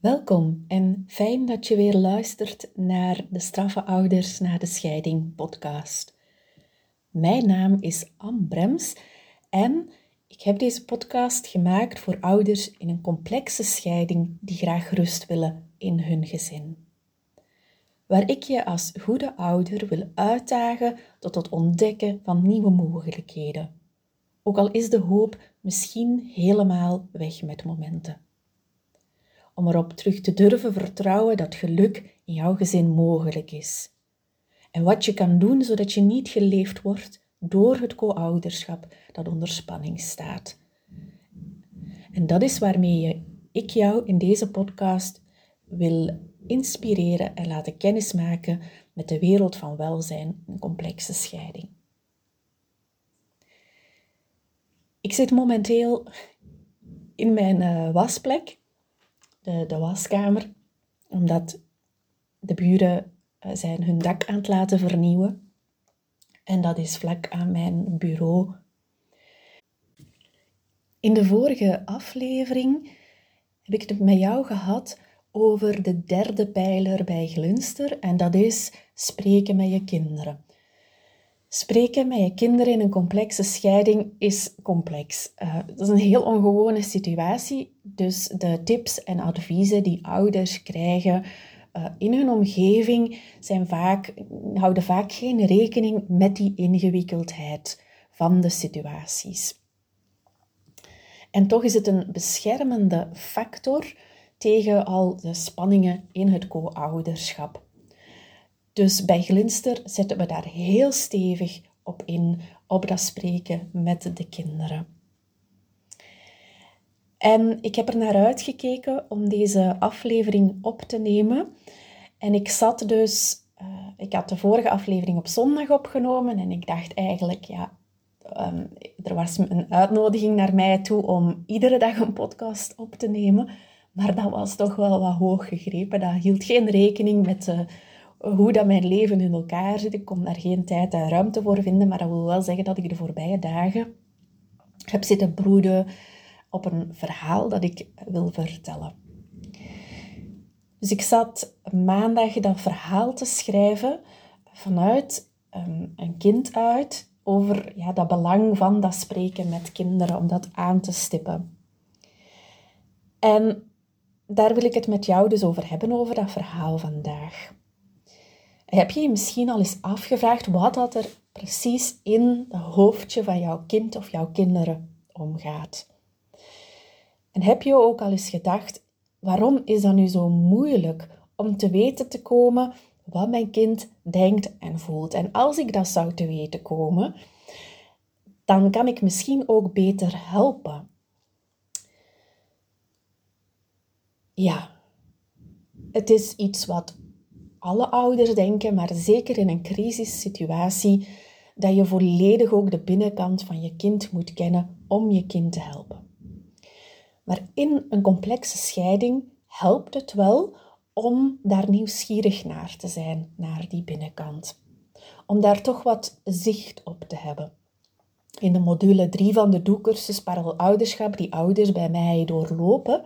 Welkom en fijn dat je weer luistert naar de Straffe Ouders na de Scheiding podcast. Mijn naam is Anne Brems en ik heb deze podcast gemaakt voor ouders in een complexe scheiding die graag rust willen in hun gezin. Waar ik je als goede ouder wil uitdagen tot het ontdekken van nieuwe mogelijkheden. Ook al is de hoop misschien helemaal weg met momenten om erop terug te durven vertrouwen dat geluk in jouw gezin mogelijk is. En wat je kan doen zodat je niet geleefd wordt door het co-ouderschap dat onder spanning staat. En dat is waarmee ik jou in deze podcast wil inspireren en laten kennismaken met de wereld van welzijn en complexe scheiding. Ik zit momenteel in mijn uh, wasplek de, de waskamer, omdat de buren uh, zijn hun dak aan het laten vernieuwen. En dat is vlak aan mijn bureau. In de vorige aflevering heb ik het met jou gehad over de derde pijler bij Glunster en dat is spreken met je kinderen. Spreken met je kinderen in een complexe scheiding is complex. Uh, dat is een heel ongewone situatie. Dus de tips en adviezen die ouders krijgen uh, in hun omgeving zijn vaak, houden vaak geen rekening met die ingewikkeldheid van de situaties. En toch is het een beschermende factor tegen al de spanningen in het co-ouderschap. Dus bij Glinster zetten we daar heel stevig op in, op dat spreken met de kinderen. En ik heb er naar uitgekeken om deze aflevering op te nemen. En ik zat dus, uh, ik had de vorige aflevering op zondag opgenomen en ik dacht eigenlijk, ja, um, er was een uitnodiging naar mij toe om iedere dag een podcast op te nemen. Maar dat was toch wel wat hoog gegrepen. Dat hield geen rekening met de hoe dat mijn leven in elkaar zit. Ik kon daar geen tijd en ruimte voor vinden, maar dat wil wel zeggen dat ik de voorbije dagen heb zitten broeden op een verhaal dat ik wil vertellen. Dus ik zat maandag dat verhaal te schrijven vanuit um, een kind uit over ja, dat belang van dat spreken met kinderen, om dat aan te stippen. En daar wil ik het met jou dus over hebben, over dat verhaal vandaag. Heb je je misschien al eens afgevraagd wat dat er precies in het hoofdje van jouw kind of jouw kinderen omgaat? En heb je ook al eens gedacht, waarom is dat nu zo moeilijk om te weten te komen wat mijn kind denkt en voelt? En als ik dat zou te weten komen, dan kan ik misschien ook beter helpen. Ja, het is iets wat alle ouders denken, maar zeker in een crisissituatie, dat je volledig ook de binnenkant van je kind moet kennen om je kind te helpen. Maar in een complexe scheiding helpt het wel om daar nieuwsgierig naar te zijn, naar die binnenkant. Om daar toch wat zicht op te hebben. In de module 3 van de doelcursus Ouderschap, die ouders bij mij doorlopen,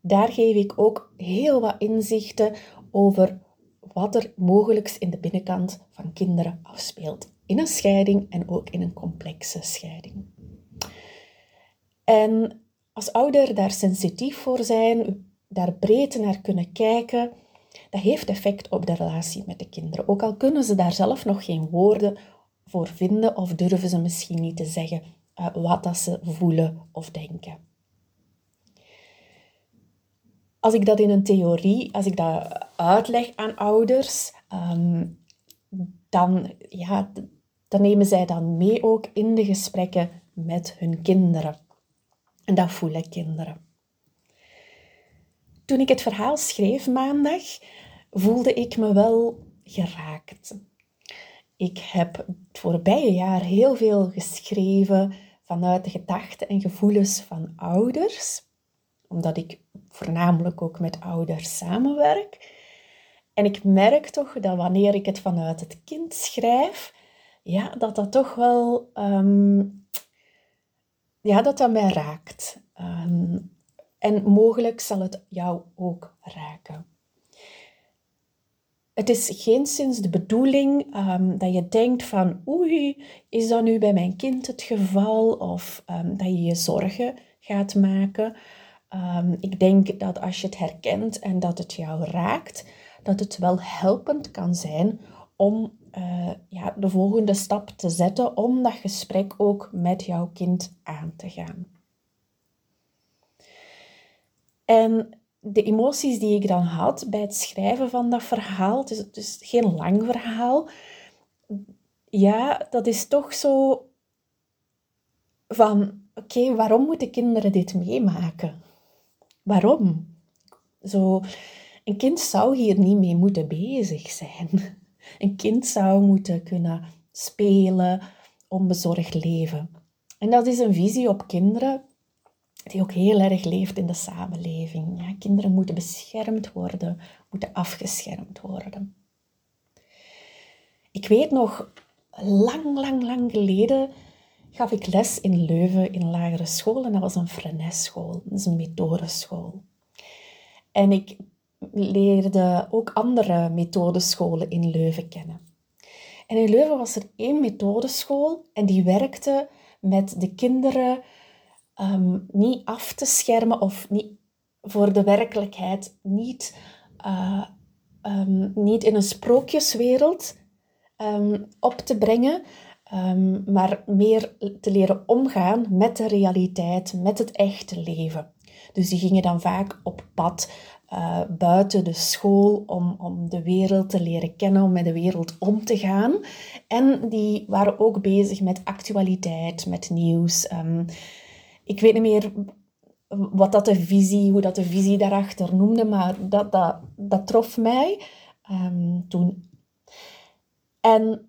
daar geef ik ook heel wat inzichten over wat er mogelijk in de binnenkant van kinderen afspeelt. In een scheiding en ook in een complexe scheiding. En als ouder daar sensitief voor zijn, daar breed naar kunnen kijken, dat heeft effect op de relatie met de kinderen. Ook al kunnen ze daar zelf nog geen woorden voor vinden of durven ze misschien niet te zeggen uh, wat dat ze voelen of denken als ik dat in een theorie, als ik dat uitleg aan ouders, ehm, dan, ja, dan nemen zij dan mee ook in de gesprekken met hun kinderen. En dat voelen kinderen. Toen ik het verhaal schreef maandag, voelde ik me wel geraakt. Ik heb het voorbije jaar heel veel geschreven vanuit de gedachten en gevoelens van ouders omdat ik voornamelijk ook met ouders samenwerk. En ik merk toch dat wanneer ik het vanuit het kind schrijf, ja, dat dat toch wel, um, ja, dat dat mij raakt. Um, En mogelijk zal het jou ook raken. Het is geen sinds de bedoeling um, dat je denkt van oei, is dat nu bij mijn kind het geval? Of dat je je zorgen gaat maken. Um, ik denk dat als je het herkent en dat het jou raakt, dat het wel helpend kan zijn om uh, ja, de volgende stap te zetten om dat gesprek ook met jouw kind aan te gaan. En de emoties die ik dan had bij het schrijven van dat verhaal, het is, het is geen lang verhaal, ja, dat is toch zo van, oké, waarom moeten kinderen dit meemaken? Waarom? Zo, een kind zou hier niet mee moeten bezig zijn. Een kind zou moeten kunnen spelen, onbezorgd leven. En dat is een visie op kinderen die ook heel erg leeft in de samenleving. Ja, kinderen moeten beschermd worden, moeten afgeschermd worden. Ik weet nog, lang, lang, lang geleden gaf ik les in Leuven in lagere school. En dat was een Frenes-school, dat is een methodeschool. En ik leerde ook andere methodescholen in Leuven kennen. En in Leuven was er één methodeschool en die werkte met de kinderen um, niet af te schermen of niet voor de werkelijkheid niet, uh, um, niet in een sprookjeswereld um, op te brengen, maar meer te leren omgaan met de realiteit, met het echte leven. Dus die gingen dan vaak op pad uh, buiten de school om, om de wereld te leren kennen, om met de wereld om te gaan. En die waren ook bezig met actualiteit, met nieuws. Um, ik weet niet meer wat dat de visie, hoe dat de visie daarachter noemde, maar dat, dat, dat trof mij um, toen. En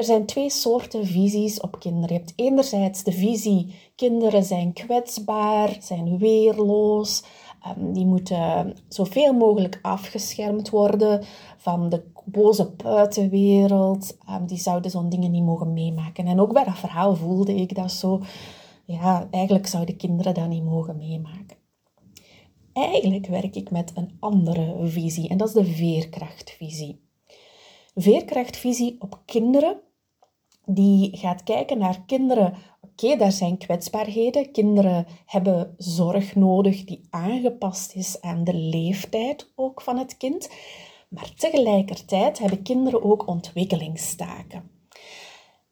er zijn twee soorten visies op kinderen. Je hebt enerzijds de visie, kinderen zijn kwetsbaar, zijn weerloos, um, die moeten zoveel mogelijk afgeschermd worden van de boze buitenwereld. die zouden zo'n dingen niet mogen meemaken. En ook bij dat verhaal voelde ik dat zo ja, eigenlijk zouden kinderen dat niet mogen meemaken. Eigenlijk werk ik met een andere visie en dat is de veerkrachtvisie. Veerkrachtvisie op kinderen, die gaat kijken naar kinderen. Oké, daar zijn kwetsbaarheden. Kinderen hebben zorg nodig die aangepast is aan de leeftijd ook van het kind. Maar tegelijkertijd hebben kinderen ook ontwikkelingstaken.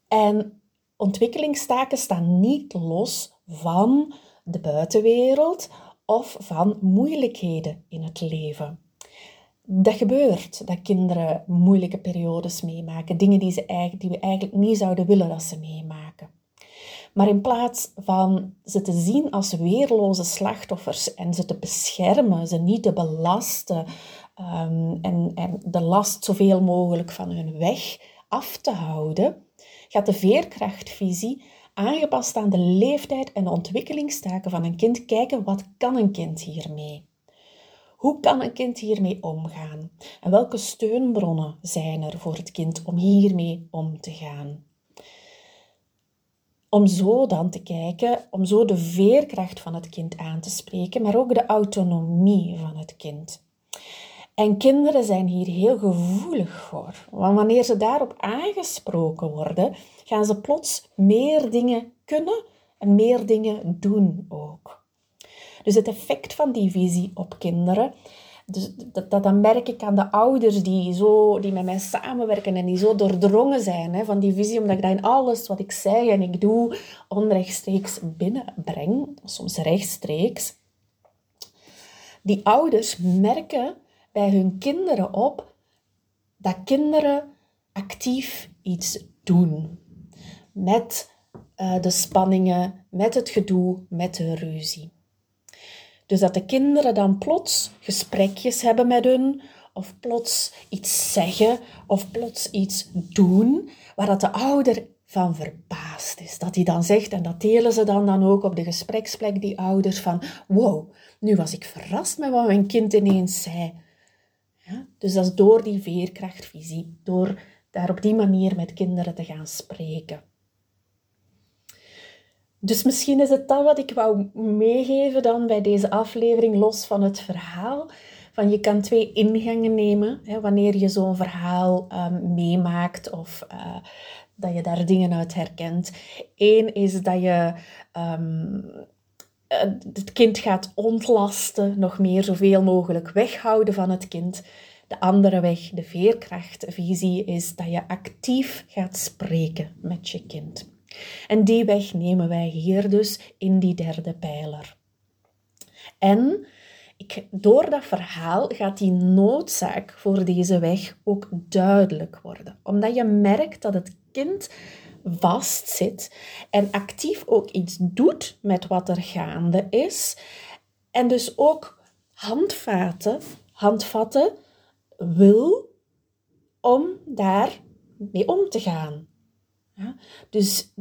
En ontwikkelingstaken staan niet los van de buitenwereld of van moeilijkheden in het leven. Dat gebeurt, dat kinderen moeilijke periodes meemaken, dingen die, ze eigenlijk, die we eigenlijk niet zouden willen dat ze meemaken. Maar in plaats van ze te zien als weerloze slachtoffers en ze te beschermen, ze niet te belasten um, en, en de last zoveel mogelijk van hun weg af te houden, gaat de veerkrachtvisie, aangepast aan de leeftijd en de ontwikkelingstaken van een kind, kijken wat kan een kind hiermee? Hoe kan een kind hiermee omgaan? En welke steunbronnen zijn er voor het kind om hiermee om te gaan? Om zo dan te kijken, om zo de veerkracht van het kind aan te spreken, maar ook de autonomie van het kind. En kinderen zijn hier heel gevoelig voor. Want wanneer ze daarop aangesproken worden, gaan ze plots meer dingen kunnen en meer dingen doen ook. Dus het effect van die visie op kinderen, dus dat, dat merk ik aan de ouders die, zo, die met mij samenwerken en die zo doordrongen zijn hè, van die visie, omdat ik dat in alles wat ik zeg en ik doe onrechtstreeks binnenbreng, soms rechtstreeks. Die ouders merken bij hun kinderen op dat kinderen actief iets doen. Met uh, de spanningen, met het gedoe, met de ruzie. Dus dat de kinderen dan plots gesprekjes hebben met hun, of plots iets zeggen, of plots iets doen, waar dat de ouder van verbaasd is. Dat hij dan zegt, en dat delen ze dan, dan ook op de gespreksplek, die ouders, van wow, nu was ik verrast met wat mijn kind ineens zei. Ja? Dus dat is door die veerkrachtvisie, door daar op die manier met kinderen te gaan spreken. Dus misschien is het dat wat ik wou meegeven dan bij deze aflevering, los van het verhaal. Van je kan twee ingangen nemen hè, wanneer je zo'n verhaal um, meemaakt of uh, dat je daar dingen uit herkent. Eén is dat je um, het kind gaat ontlasten, nog meer zoveel mogelijk weghouden van het kind. De andere weg, de veerkrachtvisie, is dat je actief gaat spreken met je kind. En die weg nemen wij hier dus in die derde pijler. En ik, door dat verhaal gaat die noodzaak voor deze weg ook duidelijk worden. Omdat je merkt dat het kind vastzit en actief ook iets doet met wat er gaande is. En dus ook handvaten, handvatten wil om daar mee om te gaan. Ja? Dus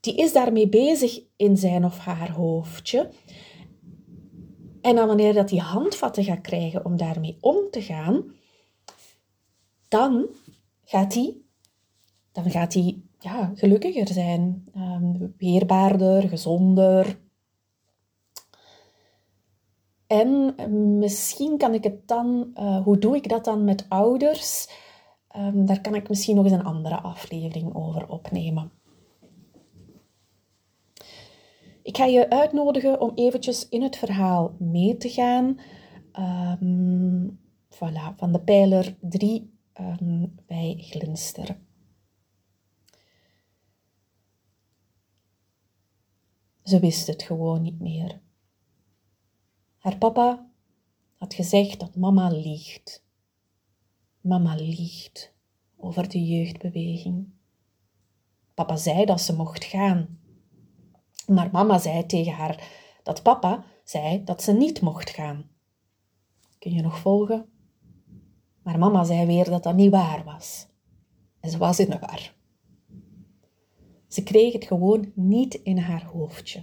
die is daarmee bezig in zijn of haar hoofdje. En dan wanneer dat die handvatten gaat krijgen om daarmee om te gaan, dan gaat hij dan gaat hij ja, gelukkiger zijn, um, weerbaarder, gezonder. En misschien kan ik het dan, uh, hoe doe ik dat dan met ouders? Um, daar kan ik misschien nog eens een andere aflevering over opnemen. Ik ga je uitnodigen om eventjes in het verhaal mee te gaan. Um, voilà, van de pijler 3 um, bij Glinster. Ze wist het gewoon niet meer. Haar papa had gezegd dat mama liegt. Mama liegt over de jeugdbeweging. Papa zei dat ze mocht gaan. Maar mama zei tegen haar dat papa zei dat ze niet mocht gaan. Kun je nog volgen? Maar mama zei weer dat dat niet waar was. En ze was in de war. Ze kreeg het gewoon niet in haar hoofdje.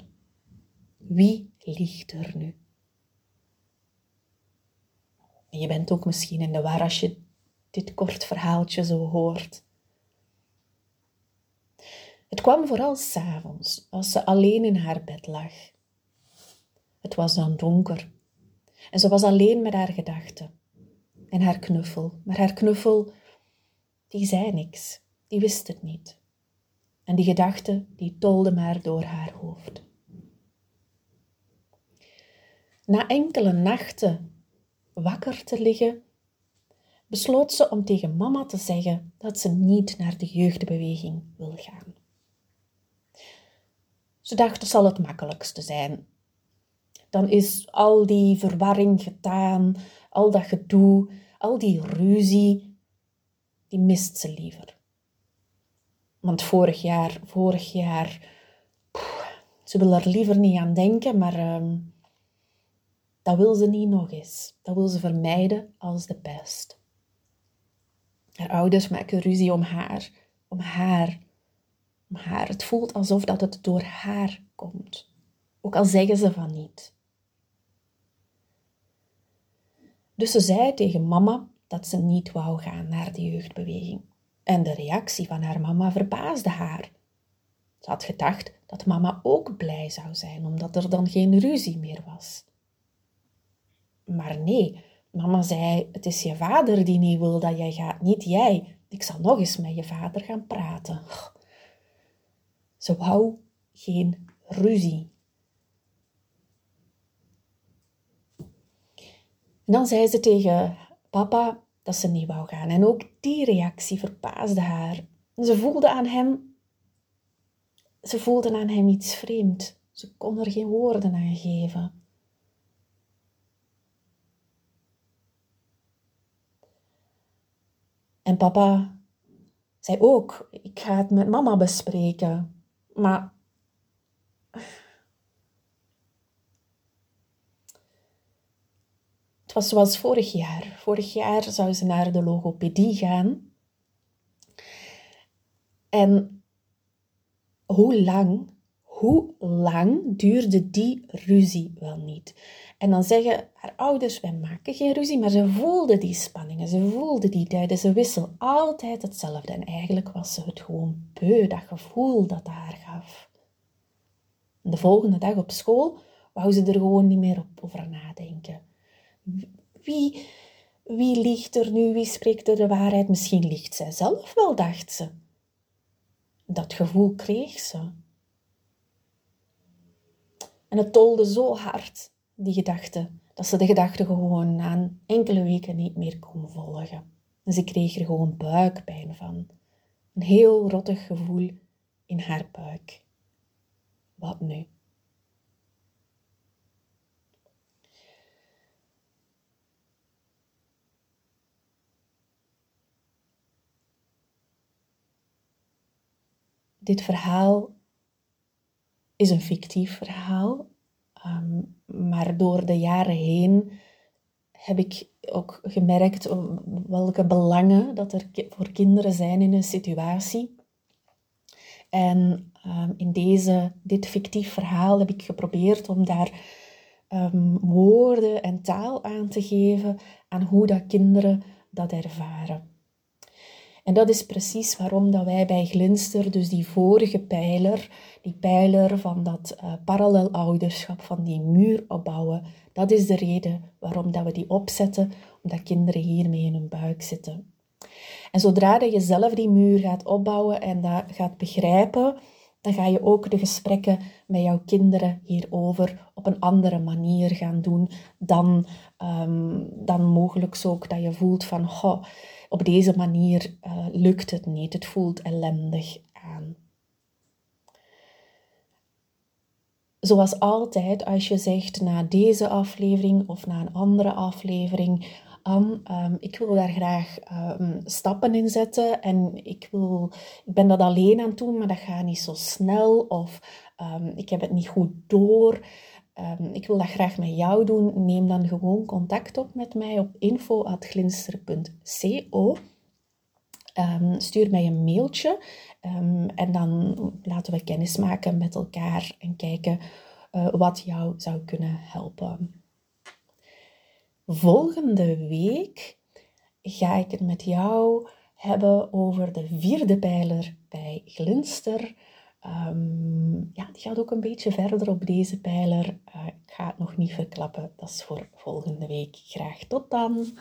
Wie liegt er nu? Je bent ook misschien in de war als je dit kort verhaaltje zo hoort. Het kwam vooral s'avonds, als ze alleen in haar bed lag. Het was dan donker en ze was alleen met haar gedachten en haar knuffel. Maar haar knuffel, die zei niks, die wist het niet. En die gedachten, die tolden maar door haar hoofd. Na enkele nachten wakker te liggen, besloot ze om tegen mama te zeggen dat ze niet naar de jeugdbeweging wil gaan. Ze dacht dat zal het makkelijkste zijn. Dan is al die verwarring gedaan, al dat gedoe, al die ruzie, die mist ze liever. Want vorig jaar, vorig jaar, ze wil er liever niet aan denken, maar uh, dat wil ze niet nog eens. Dat wil ze vermijden als de pest. Haar ouders maken ruzie om haar, om haar, om haar. Het voelt alsof dat het door haar komt, ook al zeggen ze van niet. Dus ze zei tegen mama dat ze niet wou gaan naar de jeugdbeweging. En de reactie van haar mama verbaasde haar. Ze had gedacht dat mama ook blij zou zijn, omdat er dan geen ruzie meer was. Maar nee, mama zei: Het is je vader die niet wil dat jij gaat, niet jij. Ik zal nog eens met je vader gaan praten. Ze wou geen ruzie. En dan zei ze tegen papa: dat ze niet wou gaan. En ook die reactie verbaasde haar. Ze voelde aan hem, ze voelde aan hem iets vreemd. Ze kon er geen woorden aan geven. En papa zei ook, ik ga het met mama bespreken. Maar was zoals vorig jaar. Vorig jaar zou ze naar de logopedie gaan. En hoe lang, hoe lang duurde die ruzie wel niet? En dan zeggen haar ouders, wij maken geen ruzie, maar ze voelden die spanningen, ze voelden die tijden, ze wisselen altijd hetzelfde. En eigenlijk was ze het gewoon beu, dat gevoel dat haar gaf. De volgende dag op school wou ze er gewoon niet meer op over nadenken. Wie, wie liegt er nu? Wie spreekt er de waarheid? Misschien liegt zij zelf wel, dacht ze. Dat gevoel kreeg ze. En het tolde zo hard, die gedachte, dat ze de gedachte gewoon na enkele weken niet meer kon volgen. En ze kreeg er gewoon buikpijn van. Een heel rottig gevoel in haar buik. Wat nu? Dit verhaal is een fictief verhaal, ehm, maar door de jaren heen heb ik ook gemerkt welke belangen dat er voor kinderen zijn in een situatie. En um, in deze, dit fictief verhaal heb ik geprobeerd om daar um, woorden en taal aan te geven aan hoe dat kinderen dat ervaren. En dat is precies waarom dat wij bij Glinster, dus die vorige pijler, die pijler van dat uh, parallel ouderschap, van die muur opbouwen, dat is de reden waarom dat we die opzetten, omdat kinderen hiermee in hun buik zitten. En zodra dat je zelf die muur gaat opbouwen en dat gaat begrijpen, dan ga je ook de gesprekken met jouw kinderen hierover op een andere manier gaan doen dan, um, dan mogelijk ook dat je voelt van, goh, op deze manier uh, lukt het niet, het voelt ellendig aan. Zoals altijd, als je zegt na deze aflevering of na een andere aflevering, Um, ik wil daar graag um, stappen in zetten en ik, wil, ik ben dat alleen aan het doen, maar dat gaat niet zo snel of um, ik heb het niet goed door. ik wil dat graag met jou doen. Neem dan gewoon contact op met mij op info.glinster.co. stuur mij een mailtje en dan laten we kennis maken met elkaar en kijken uh, wat jou zou kunnen helpen. Volgende week ga ik het met jou hebben over de vierde pijler bij Glinster. Um, ja, die gaat ook een beetje verder op deze pijler. Uh, ik ga het nog niet verklappen. Dat is voor volgende week. Graag tot dan.